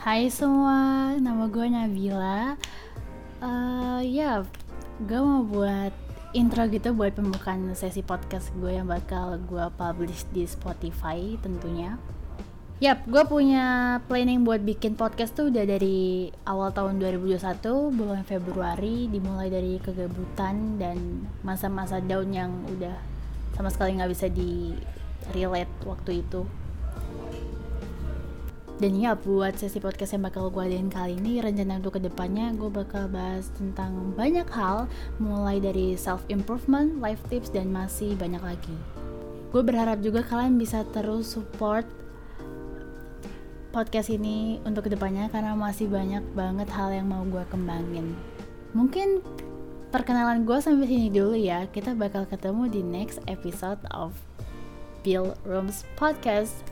Hai semua, nama gue Nabila. Uh, ya, gue mau buat intro gitu buat pembukaan sesi podcast gue yang bakal gue publish di Spotify tentunya. Yap, gue punya planning buat bikin podcast tuh udah dari awal tahun 2021, bulan Februari, dimulai dari kegabutan dan masa-masa down yang udah sama sekali nggak bisa di relate waktu itu. Dan ya buat sesi podcast yang bakal gue adain kali ini Rencana untuk ke depannya gue bakal bahas tentang banyak hal Mulai dari self improvement, life tips, dan masih banyak lagi. Gue berharap juga kalian bisa terus support podcast ini untuk ke depannya Karena masih banyak banget hal yang mau gue kembangin. Mungkin perkenalan gue sampai sini dulu ya. Kita bakal ketemu di next episode of Bill Rooms Podcast